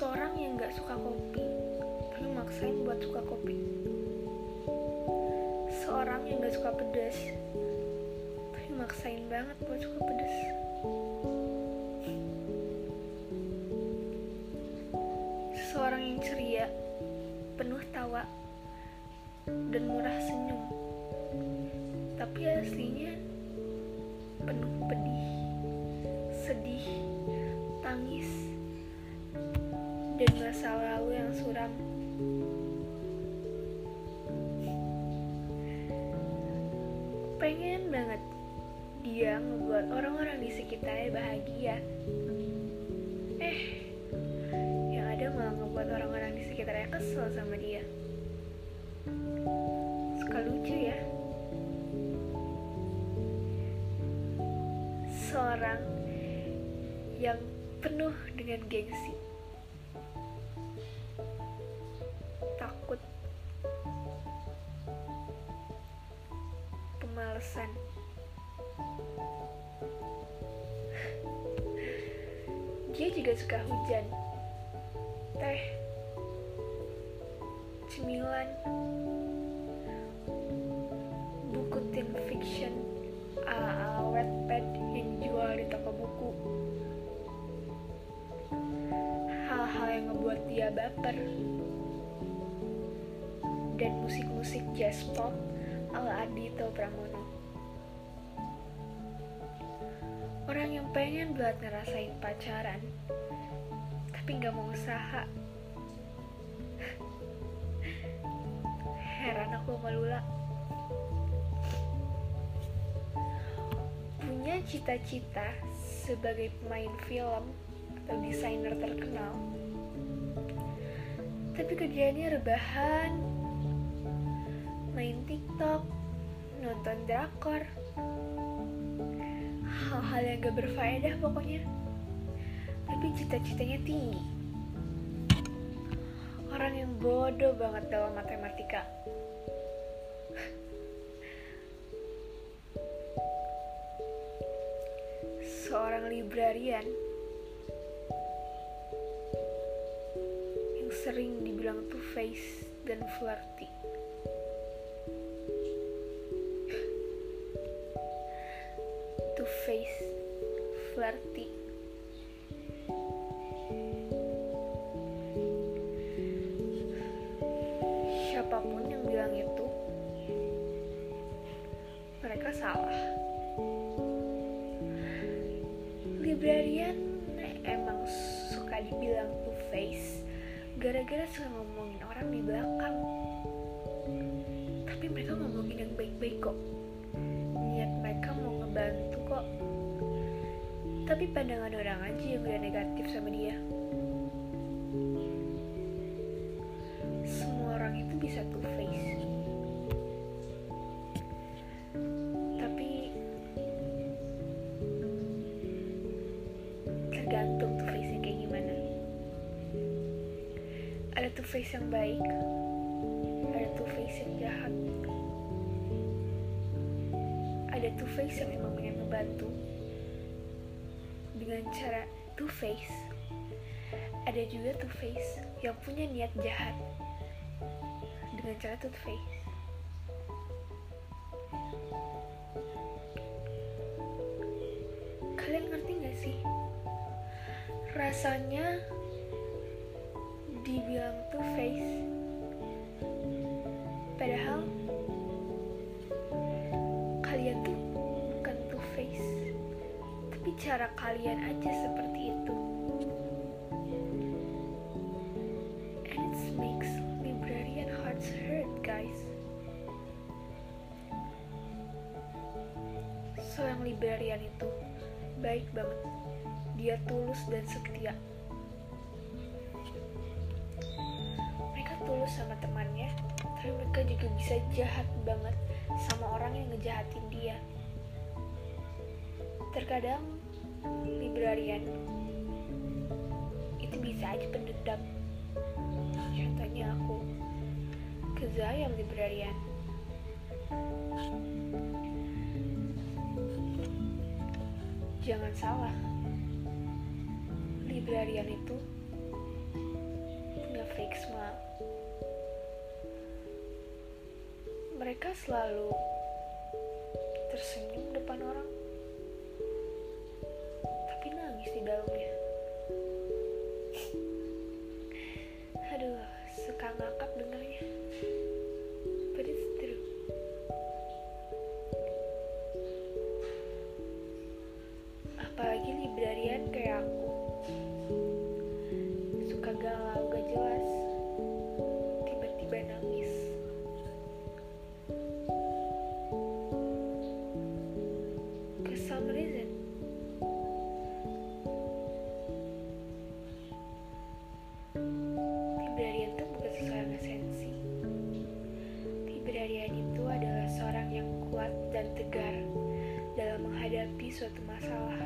Seorang yang gak suka kopi, tapi maksain buat suka kopi. Seorang yang gak suka pedas, tapi maksain banget buat suka pedas. Seseorang yang ceria, penuh tawa, dan murah senyum. Tapi aslinya penuh pedih, sedih, tangis, dan masa lalu yang suram. Pengen banget dia ngebuat orang-orang di sekitarnya bahagia. Eh, yang ada malah ngebuat orang-orang di sekitarnya kesel sama dia. Suka lucu ya. Seorang yang penuh dengan gengsi. Pemalesan. Dia juga suka hujan. Teh. Cemilan. Buku teen fiction ala-ala Wattpad yang dijual di toko buku. Hal-hal yang ngebuat dia baper. Dan musik-musik jazz pop ala Ardhito Pramono. Orang yang pengen buat ngerasain pacaran, tapi nggak mau usaha. Heran aku sama Lula. Punya cita-cita sebagai pemain film atau desainer terkenal. Tapi kerjaannya rebahan, main TikTok, nonton drakor, hal-hal yang gak berfaedah pokoknya. Tapi cita-citanya tinggi. Orang yang bodoh banget dalam matematika. Seorang librarian yang sering dibilang two-face dan flirty. Two-face, flirty. Siapa pun yang bilang itu, mereka salah. Librarian emang suka dibilang two-face gara-gara suka ngomongin orang di belakang. Tapi mereka ngomongin yang baik-baik kok niat mereka mau ngebantu kok tapi pandangan orang aja yang udah negatif sama dia. Semua orang itu bisa two face tapi tergantung two face kayak gimana. Ada two face yang baik ada two face yang jahat. Ada two face yang emang ngebantu dengan cara two face. Ada juga two face yang punya niat jahat dengan cara two face. Kalian ngerti gak sih? Rasanya dibilang two face padahal cara kalian aja seperti itu. And it makes librarian hearts hurt guys. Seorang librarian itu baik banget. Dia tulus dan setia. Mereka tulus sama temannya tapi mereka juga bisa jahat banget sama orang yang ngejahatin dia. Terkadang librarian itu bisa aja pendendam. Contohnya aku ke Zayam librarian. Jangan salah, librarian itu punya smile. Mereka selalu tersenyum depan orang, suka ngakak suatu masalah.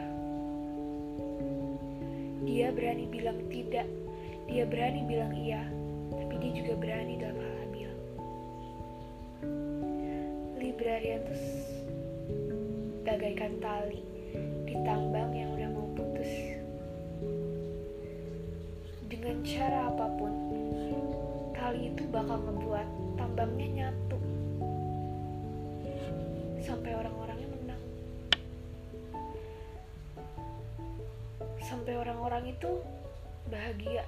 Dia berani bilang tidak, dia berani bilang iya, tapi dia juga berani dalam hal hamil. Librarian itu s- bagaikan tali di tambang yang udah mau putus. Dengan cara apa pun, tali itu bakal ngebuat tambangnya nyatu. Sampai orang-orangnya Sampai orang-orang itu bahagia.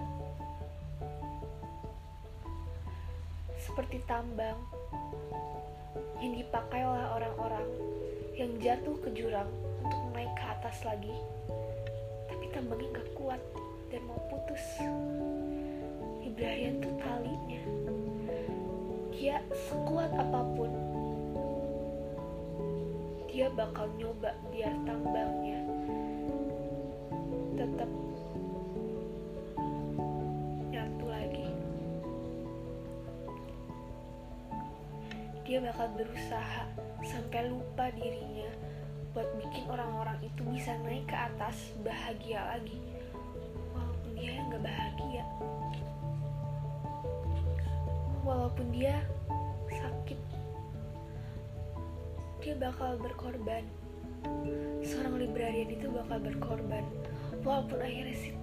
Seperti tambang yang dipakai oleh orang-orang yang jatuh ke jurang untuk naik ke atas lagi. Tapi tambangnya gak kuat dan mau putus. Librarian tuh talinya. Dia sekuat apa pun, dia bakal nyoba biar tambangnya tetap nyatu lagi. Dia bakal berusaha sampai lupa dirinya buat bikin orang-orang itu bisa naik ke atas bahagia lagi. Walaupun dia nggak bahagia. Walaupun dia sakit. Dia bakal berkorban. Seorang librarian itu bakal berkorban walaupun akhirnya si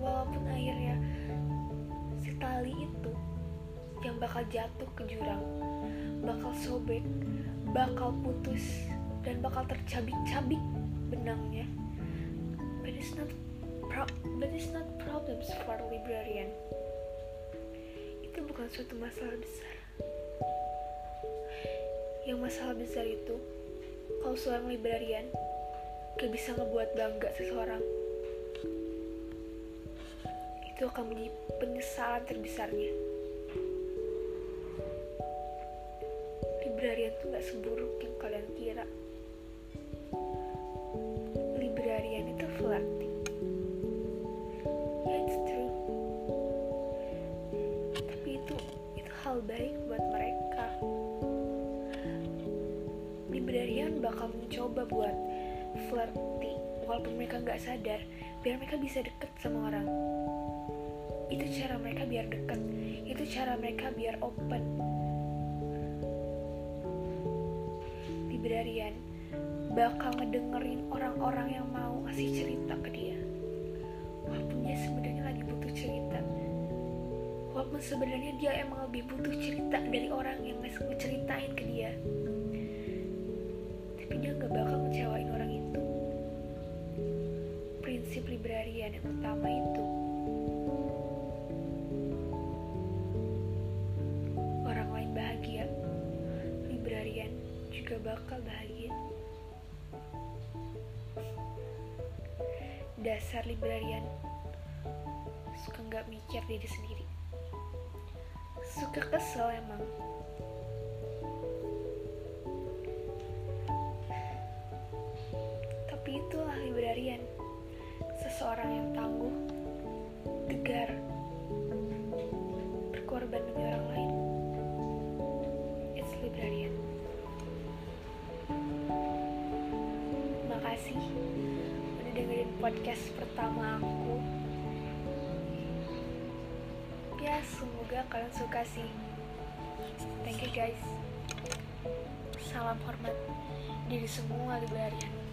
walaupun akhirnya si tali itu yang bakal jatuh ke jurang bakal sobek bakal putus dan bakal tercabik-cabik benangnya but it's not pro but it's not problems for librarian. Itu bukan suatu masalah besar. Yang masalah besar itu kalau seorang librarian gak bisa ngebuat bangga seseorang itu akan menjadi penyesalan terbesarnya. Librarian tuh gak seburuk yang kalian kira. Librarian itu flirting. Ya it's true. Tapi itu itu hal baik buat mereka. Librarian bakal mencoba buat flirty walaupun mereka nggak sadar biar mereka bisa deket sama orang. Itu cara mereka biar deket itu cara mereka biar open. Librarian bakal ngedengerin orang-orang yang mau ngasih cerita ke dia. Walaupun dia sebenarnya lagi butuh cerita. Walaupun sebenarnya dia emang lebih butuh cerita dari orang yang nges- ngeceritain ke dia librarian yang utama itu. Orang lain bahagia. Librarian juga bakal bahagia. Dasar librarian. Suka nggak mikir diri sendiri. Suka kesel emang seseorang yang tangguh tegar berkorban demi orang lain. It's librarian. Makasih udah dengerin podcast pertama aku. Ya semoga kalian suka sih. Thank you guys. Salam hormat dari semua librarian